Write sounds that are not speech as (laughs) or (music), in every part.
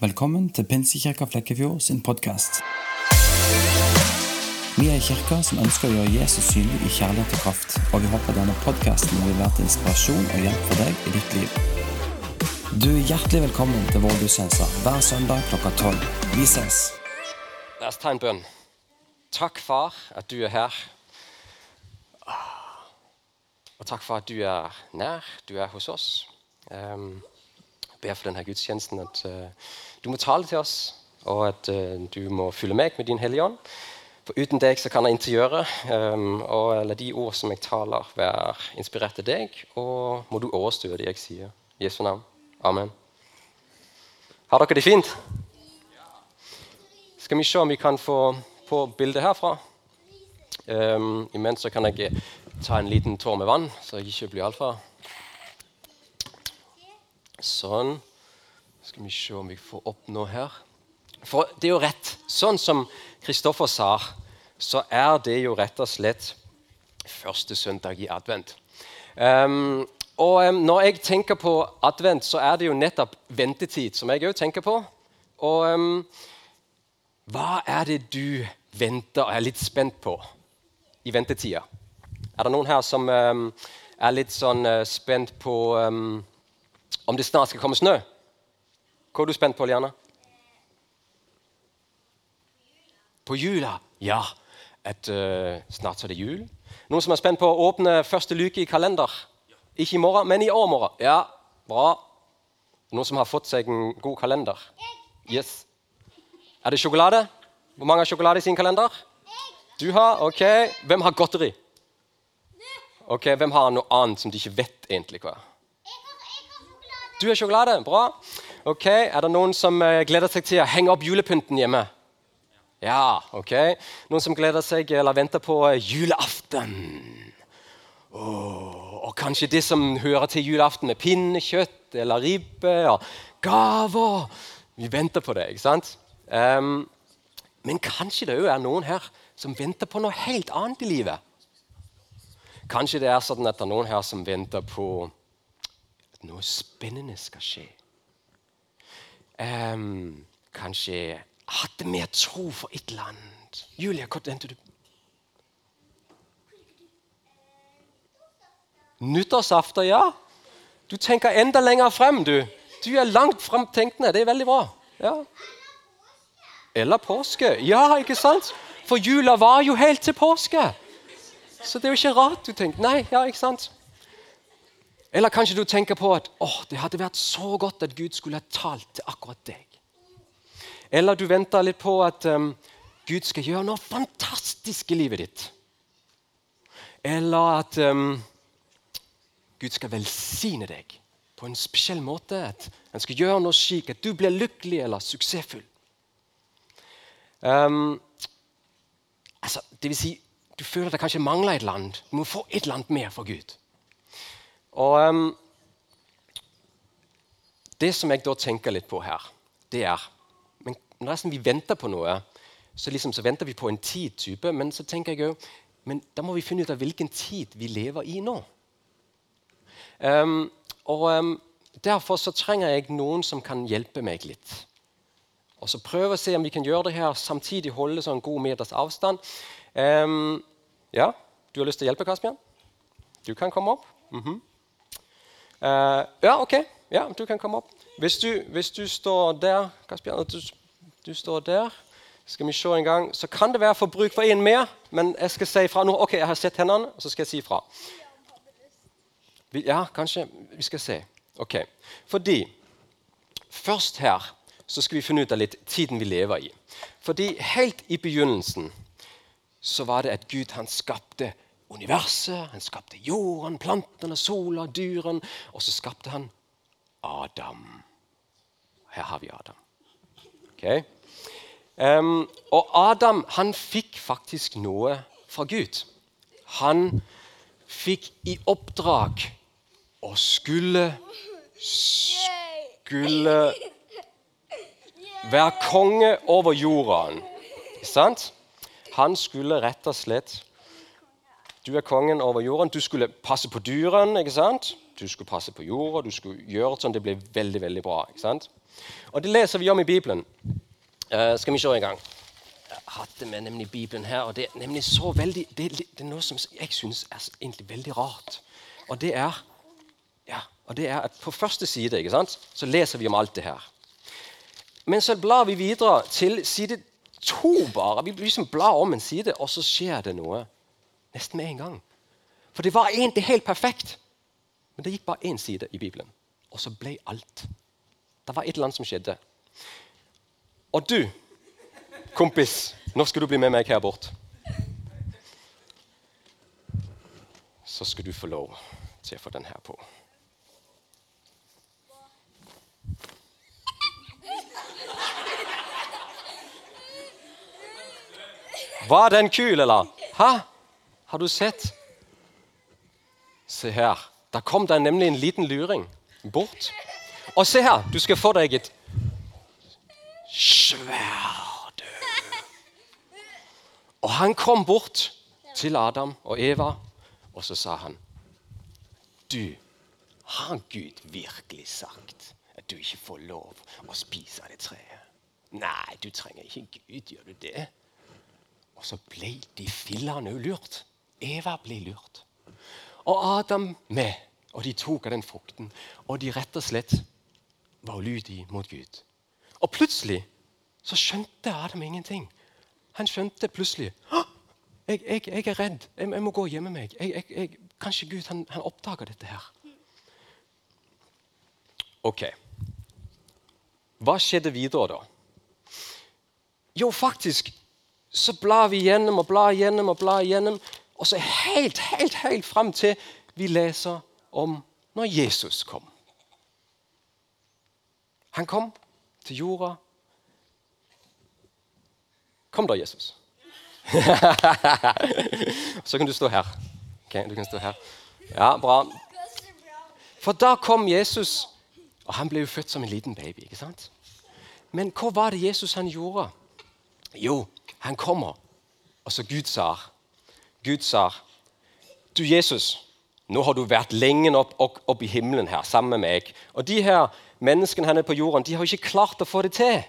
Velkommen til Pinsekirka Flekkefjord sin podkast. Vi er en kirke som ønsker å gjøre Jesus synlig i kjærlighet og kraft, og vi håper denne podkasten vil være til inspirasjon og hjelp for deg i ditt liv. Du er hjertelig velkommen til vår gudstjeneste hver søndag klokka tolv. Vi ses. La oss ta en bønn. Takk, far, at du er her. Og takk for at du er nær, du er hos oss. Um, ber for denne gudstjenesten at uh, du må tale til oss, og at uh, du må fylle meg med din Hellige Ånd. For uten deg så kan jeg intet gjøre. Um, og la de ord som jeg taler, være inspirert av deg, og må du overstue det jeg sier. I Jesu navn. Amen. Har dere det fint? Skal vi se om vi kan få på bildet herfra. Um, imens så kan jeg ta en liten tår med vann, så jeg ikke blir altfor Sånn. Skal vi se om vi får opp noe her. For det er jo rett. Sånn som Kristoffer sa, så er det jo rett og slett første søndag i advent. Um, og um, når jeg tenker på advent, så er det jo nettopp ventetid som jeg òg tenker på. Og um, hva er det du venter og er litt spent på i ventetida? Er det noen her som er litt sånn uh, spent på om det snart skal komme snø. Hva er du spent på, Liana? På jula? Ja. Et, uh, snart så er det jul. Noen som er spent på å åpne første luke i kalender? Ikke i morgen, men i overmorgen. Ja, bra. Noen som har fått seg en god kalender? Yes. Er det sjokolade? Hvor mange har sjokolade i sin kalender? Du har? Ok. Hvem har godteri? Ok, Hvem har noe annet som de ikke vet egentlig hva er? Du har sjokolade? Bra. Ok, Er det noen som eh, gleder seg til å henge opp julepynten hjemme? Ja, ok. Noen som gleder seg eller venter på eh, julaften? Oh, og kanskje de som hører til julaften, med pinnekjøtt eller ribbe og gaver. Vi venter på det, ikke sant? Um, men kanskje det òg er noen her som venter på noe helt annet i livet. Kanskje det er sånn at det er noen her som venter på at noe spennende skal skje. Um, kanskje hadde mer tro for et eller annet. Julia, hva tenkte du? Nyttårsaften, ja. Du tenker enda lenger frem, du. Du er langt fremtenkende. Det er veldig bra. Ja. Eller påske. Ja, ikke sant? For jula var jo helt til påske. Så det er jo ikke rart du tenker Nei, ja, ikke sant? Eller kanskje du tenker på at oh, det hadde vært så godt at Gud skulle ha talt til akkurat deg. Eller du venter litt på at um, Gud skal gjøre noe fantastisk i livet ditt. Eller at um, Gud skal velsigne deg på en spesiell måte. At han skal gjøre noe slik at du blir lykkelig eller suksessfull. Um, altså, det vil si, du føler at det kanskje mangler et land. Du må få et eller mer for Gud. Og um, Det som jeg da tenker litt på her, det er men Nesten vi venter på noe, så, liksom, så venter vi på en tid-type. Men så tenker jeg jo, men da må vi finne ut av hvilken tid vi lever i nå. Um, og um, Derfor så trenger jeg noen som kan hjelpe meg litt. Og så Prøve å se om vi kan gjøre det her samtidig holde sånn god meters avstand. Um, ja, Du har lyst til å hjelpe, Kaspian? Du kan komme opp. Mm -hmm. Uh, ja, OK. Ja, du kan komme opp. Hvis du, hvis du står der Kasper, du, du, står der, skal vi se en gang, så kan det være for bruk for en mer. Men jeg skal si fra nå. OK, jeg har sett hendene, så skal jeg si fra. Ja, kanskje Vi skal se. Ok. Fordi Først her så skal vi finne ut av litt tiden vi lever i. Fordi Helt i begynnelsen så var det at Gud han skapte universet, han skapte jorden, plantene, sola, dyrene. Og så skapte han Adam. Her har vi Adam. Okay. Um, og Adam han fikk faktisk noe fra Gud. Han fikk i oppdrag å skulle Skulle være konge over jorda. Sant? Han skulle rett og slett du er kongen over jorden. Du skulle passe på dyrene. ikke sant? Du skulle passe på jorda, du skulle gjøre sånn det ble veldig veldig bra. ikke sant? Og det leser vi om i Bibelen. Eh, skal vi se en gang. Jeg hadde med nemlig Bibelen her, og det er nemlig så veldig, det, det er noe som jeg syns er egentlig veldig rart. Og det er, ja, og det er at på første side ikke sant, så leser vi om alt det her. Men så blar vi videre til side to bare. Vi liksom blar om en side, og så skjer det noe nesten med en gang. For det var egentlig helt perfekt. Men det gikk bare én side i Bibelen, og så ble alt. Det var et eller annet som skjedde. Og du, kompis, nå skal du bli med meg her bort. Så skal du få lov til å få den her på. Var den kul, eller? Hæ? Har du sett? Se her. Da kom det nemlig en liten luring bort. Og se her, du skal få deg et sverd. Og han kom bort til Adam og Eva, og så sa han Du, har Gud virkelig sagt at du ikke får lov å spise av det treet? Nei, du trenger ikke Gud, gjør du det? Og så ble de fillene lurt. Eva ble lurt. Og Adam med. Og de tok av den frukten. Og de rett og slett var ulydige mot Gud. Og plutselig så skjønte Adam ingenting. Han skjønte plutselig jeg, jeg, jeg er redd. Jeg, jeg, må gå og gjemme meg. kanskje Gud han, han oppdager dette her. Ok. Hva skjedde videre, da? Jo, faktisk så blar vi gjennom og blar gjennom og blar gjennom. Og så helt, helt, helt fram til vi leser om når Jesus kom. Han kom til jorda. Kom da, Jesus. (laughs) så kan du stå her. Okay, du kan stå her. Ja, bra. For da kom Jesus, og han ble jo født som en liten baby. ikke sant? Men hva var det Jesus han gjorde? Jo, han kommer. Og så Gud sa, Gud sa, du Jesus, nå har du vært lenge opp, opp, opp, i himmelen her sammen med meg. Og de her menneskene her på jorden de har ikke klart å få det til.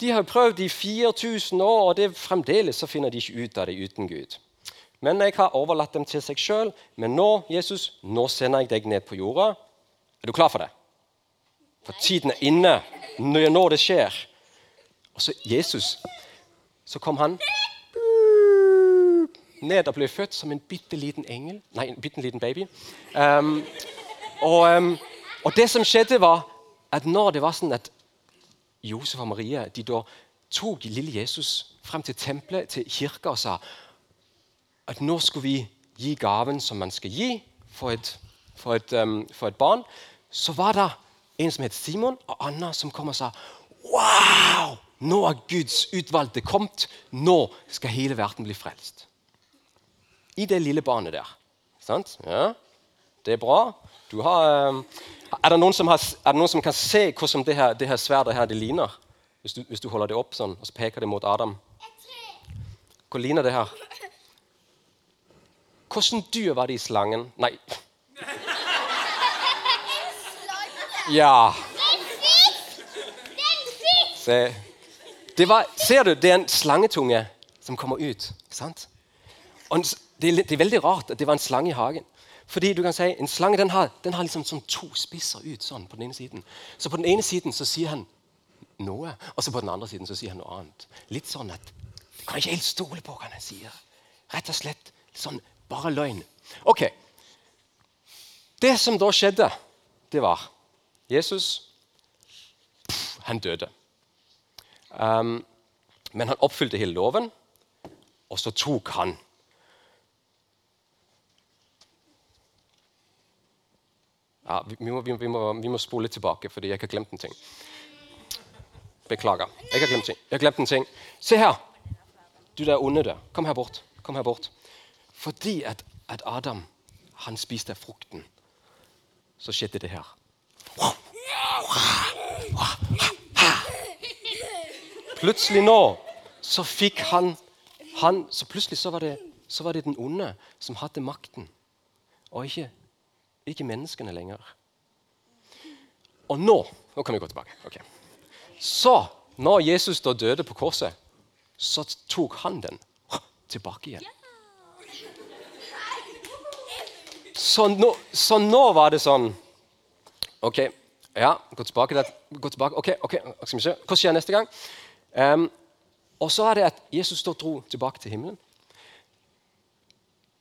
De har prøvd i 4000 år, og det fremdeles så finner de ikke ut av det uten Gud. Men jeg har overlatt dem til seg sjøl. Men nå, Jesus, nå sender jeg deg ned på jorda. Er du klar for det? For tiden er inne. Når det skjer. Og så Jesus så kom han ned og ble født som en bitte liten engel. Nei, en bitte liten baby. Um, og, um, og, det som skjedde, var at når det var sånn at Josef og Maria de da tok lille Jesus frem til tempelet, til kirka, og sa at nå skulle vi gi gaven som man skal gi for et, for et, um, for et barn, så var det en som het Simon, og Anna som kom og sa Wow! Nå er Guds utvalgte kommet. Nå skal hele verden bli frelst. I det lille barnet der. Sant? Ja, Det er bra. Har, er, det har, er, det noen som kan se hvordan det her, her sverdet her det ligner? Hvis du, hvis du, holder det opp sånn, og så peker det mot Adam. Hva ligner det her? Hvordan dyr var det i slangen? Nei. Ja. Se. Var, ser du, det er en slangetunge som kommer ut. sant? Og det, er, det, er, veldig rart at det var en slange i hagen. Fordi du kan si, En slange den har, den har liksom sånn to spisser ut sånn på den ene siden. Så på den ene siden så sier han noe, og så på den andre siden så sier han noe annet. Litt sånn at Du kan ikke helt stole på hva han sier. Rett og slett sånn bare løgn. Ok. Det som da skjedde, det var Jesus Han døde. Um, men han oppfylte hele loven, og så tok han ja, vi, må, vi, må, vi, må, spole tilbake, fordi jeg har glemt en ting. Beklager. Jeg har glemt, ting. Jeg har glemt en ting. Se her! Du der onde der. Kom her bort. Kom her bort. Fordi at, at Adam han spiste frukten, så skjedde det her. Plutselig nå så fikk han, han Så plutselig så var, det, så var, det, den onde som hadde makten, og ikke, ikke menneskene lenger. Og nå Nå kan vi gå tilbake. Okay. Så, når Jesus da døde på korset, så tok han den tilbake igjen. Så nå, så nå var det sånn OK, ja, gå tilbake. Der, gå tilbake. ok, ok, skal vi se. Hva skjer neste gang? Um, og så er det at Jesus da dro tilbake til himmelen.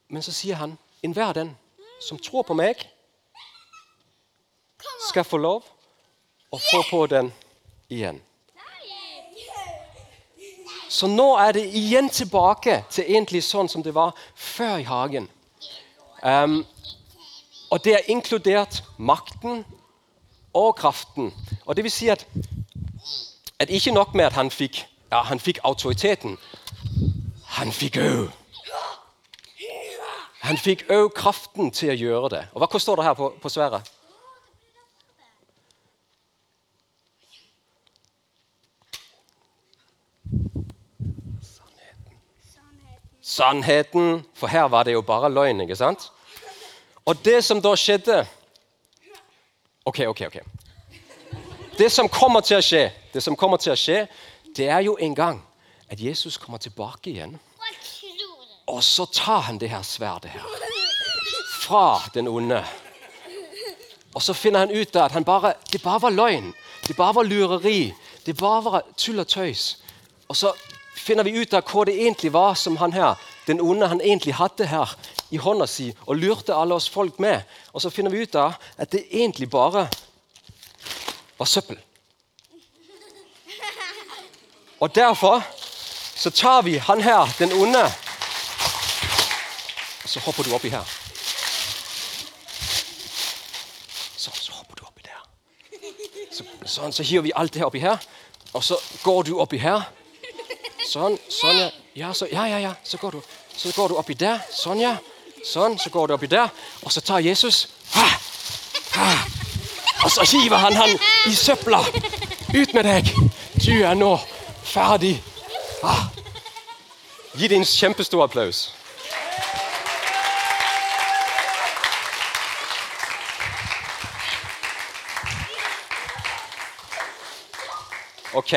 Men så sier han enhver den som tror på meg, skal få lov å få på den igjen. Så nå er det igjen tilbake til egentlig sånn som det var før i hagen. Um, og det er inkludert makten og kraften. Og det vil si at, at ikke nok med at han fikk, ja, han fikk autoriteten. Han fikk òg Han fikk òg kraften til å gjøre det. Og Hva står det her på, på sværet? Sannheten. For her var det jo bare løgn. ikke sant? Og det som da skjedde Ok, ok, ok. Det som kommer til å skje, det som kommer til å skje, det er jo en gang at Jesus kommer tilbake igjen. Og så tar han det her sverdet her fra den onde. Og så finner han ut at han bare, det bare var løgn. Det bare var lureri. Det bare var tull og tøys. Og så finner vi ut av hva det egentlig var som han her, den onde han egentlig hadde her i hånda si og lurte alle oss folk med. Og så finner vi ut av at det egentlig bare var søppel. Og derfor så tar vi han her, den onde, og så hopper du oppi her. Så, så hopper du oppi der. Så, sånn, så hiver vi alt det her oppi her, og så går du oppi her. Sånn. sånn ja. Ja, så, ja, ja, ja. Så går du, så går du oppi der. Sånn, ja. Sånn, Så går du oppi der, og så tar Jesus ha, ha, Og så hiver han han i søpla. Ut med deg! Du er nå ferdig. Ha. Gi det en kjempestor applaus. Ok.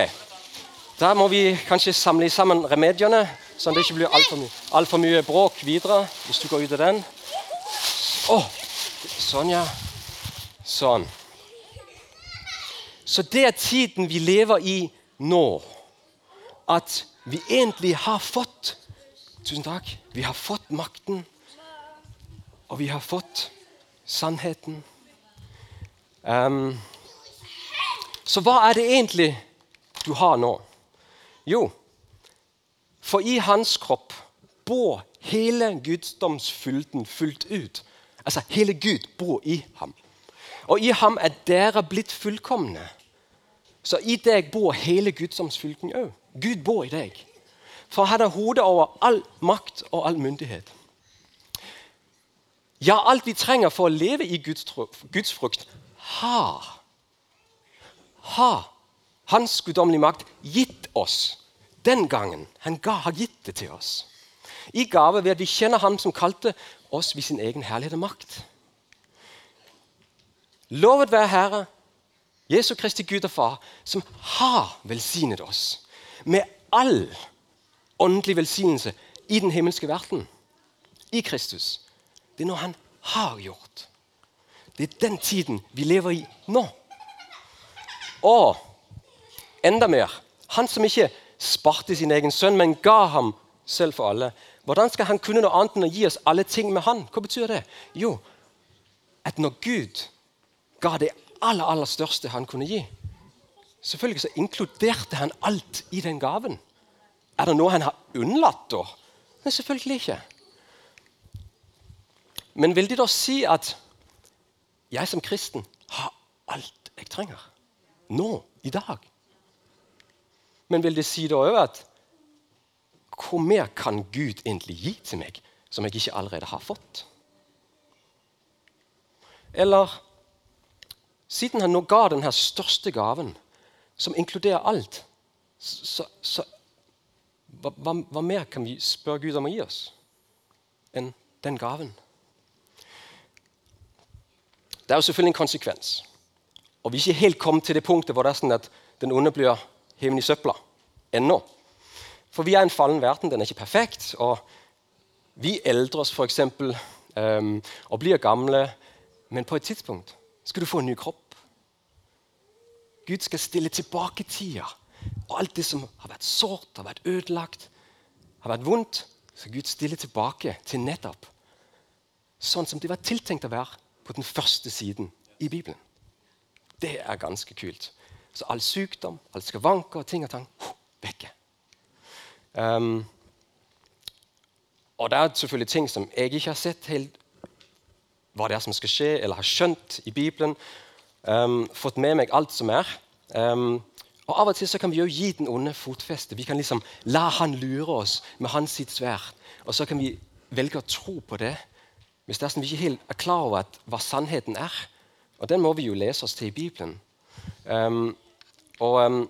Da må vi kanskje samle sammen remediene, sånn at det ikke blir altfor mye, alt mye bråk videre. Hvis du går ut av den. Oh, sånn, ja. Sånn. Så det er tiden vi lever i nå. At vi egentlig har fått Tusen takk. Vi har fått makten, og vi har fått sannheten. Um, så hva er det egentlig du har nå? Jo, for i hans kropp bor hele guddomsfylden fullt ut. Altså hele Gud bor i ham. Og i ham er dere blitt fullkomne. Så i deg bor hele guddomsfylden òg. Gud bor i deg. For han har hodet over all makt og all myndighet. Ja, alt vi trenger for å leve i Guds, Guds frukt, har har Hans guddommelige makt gitt oss den gangen. Han ga, har gitt det til oss. I gave ved at vi kjenner Ham som kalte oss ved sin egen herlighet og makt. Lovet være Herre, Jesu Kristi Gud og Far, som har velsignet oss med all åndelig velsignelse i den himmelske verden. I Kristus. Det er noe Han har gjort. Det er den tiden vi lever i nå. Og enda mer Han som ikke sparte sin egen sønn, men ga ham selv for alle. Hvordan skal han kunne noe annet enn å gi oss alle ting med han? Hva betyr det? Jo, at når Gud ga det aller, aller største han kunne gi, selvfølgelig så inkluderte han alt i den gaven. Er det noe han har unnlatt da? Nei, selvfølgelig ikke. Men vil de da si at jeg som kristen har alt jeg trenger? Nå, i dag? Men vil det si da òg at hvor mer kan Gud egentlig gi til meg som jeg ikke allerede har fått? Eller siden han nå ga den her største gaven, som inkluderer alt, så, så hva, hva, hva, mer kan vi spørre Gud om å gi oss enn den gaven? Det er jo selvfølgelig en konsekvens. Og vi er ikke helt kommet til det punktet hvor det er sånn at den onde blir hevet i søpla. Ennå. For vi er en fallen verden. Den er ikke perfekt. Og vi eldrer oss f.eks. Um, og blir gamle. Men på et tidspunkt skal du få en ny kropp. Gud skal stille tilbake tida. Og alt det som har vært sårt, har vært ødelagt, har vært vondt, skal Gud stille tilbake til nettopp sånn som det var tiltenkt å være på den første siden i Bibelen. Det er ganske kult. Så all sykdom, all skavanker og ting og tang vekke. Um, og det er selvfølgelig ting som jeg ikke har sett helt hva det er som skal skje, eller har skjønt i Bibelen. Um, fått med meg alt som er. Um, og Av og til så kan vi jo gi den onde fotfeste. Vi kan liksom la han lure oss med hans sitt sverd. Og så kan vi velge å tro på det hvis det er sånn vi ikke helt er klar over hva sannheten er. Og den må vi jo lese oss til i Bibelen. Um, og um,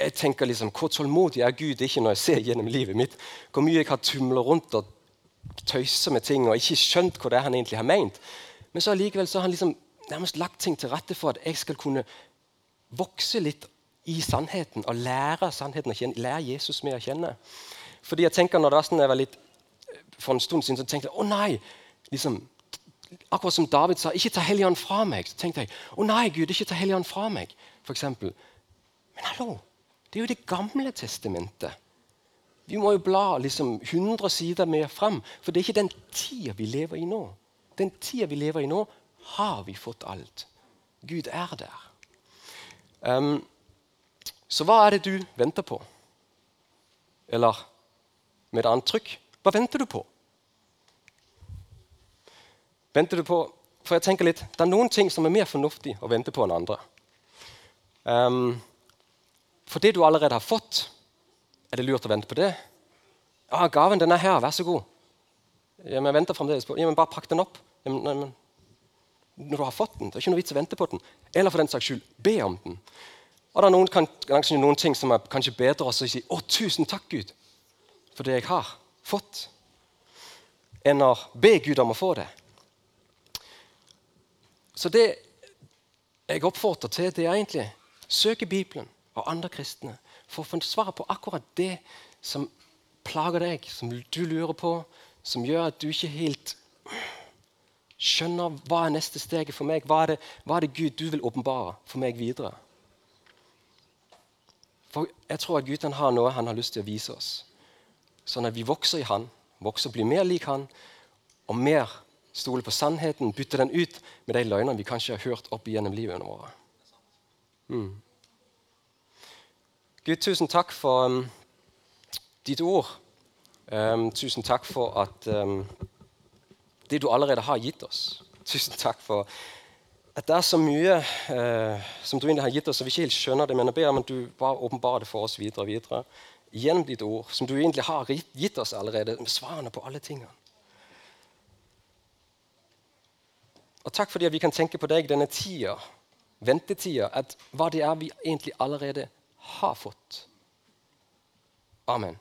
jeg tenker liksom, Hvor tålmodig er Gud ikke når jeg ser gjennom livet mitt? Hvor mye jeg har tumla rundt og tøysa med ting og ikke skjønt hva det er han egentlig har ment. Men så allikevel har han liksom nærmest lagt ting til rette for at jeg skal kunne vokse litt i sannheten og lære sannheten å kjenne, lære Jesus mer å kjenne. Fordi jeg tenker når det var sånn jeg var litt for en stund siden så tenkte jeg å nei. liksom, Akkurat som David sa 'ikke ta Helligånden fra meg'. Så tenkte jeg å nei, Gud, ikke ta Helligånden fra meg. Eksempel. Men hallo, det er jo Det gamle testamentet. Vi må jo bla liksom 100 sider mer fram, for det er ikke den tida vi lever i nå. Den tida vi lever i nå, har vi fått alt. Gud er der. Um, så hva er det du venter på? Eller med et annet trykk hva venter du på? Venter du på For jeg tenker litt, Det er noen ting som er mer fornuftig å vente på enn andre. Um, for det du allerede har fått, er det lurt å vente på det. Ja, 'Gaven den er her, vær så god.' Ja, men venter fremdeles på Ja, men Bare pakk den opp. Ja, men, men, når du har fått den, det er ikke noe vits å vente på den. Eller for den saks skyld, be om den. Og det er noen, kanskje noen ting som er kanskje bedre å si 'Å, tusen takk, Gud, for det jeg har' fått, enn å be Gud om å få det. Så det jeg oppfordrer til, det er egentlig søke Bibelen og andre kristne for å få svar på akkurat det som plager deg, som du lurer på, som gjør at du ikke helt skjønner hva er neste steget for meg. Hva er det, hva er det Gud du vil åpenbare for meg videre? For jeg tror at Gud har noe han har lyst til å vise oss sånn at vi vokser i Han, vokser og blir mer lik Han, og mer stoler på sannheten, bytte den ut med de løgnene vi kanskje har hørt opp igjennom livet vårt. Mm. Gud, tusen takk for um, ditt ord. Um, tusen takk for at um, det du allerede har gitt oss. Tusen takk for at det er så mye uh, som du egentlig har gitt oss, og vi ikke helt skjønner det, men ber at du bare åpenbarer det for oss videre og videre gjennom ditt ord, som du egentlig har gitt oss allerede, med svarene på alle tingene. Og takk fordi vi kan tenke på deg denne tida, ventetida, at hva det er vi egentlig allerede har fått. Amen.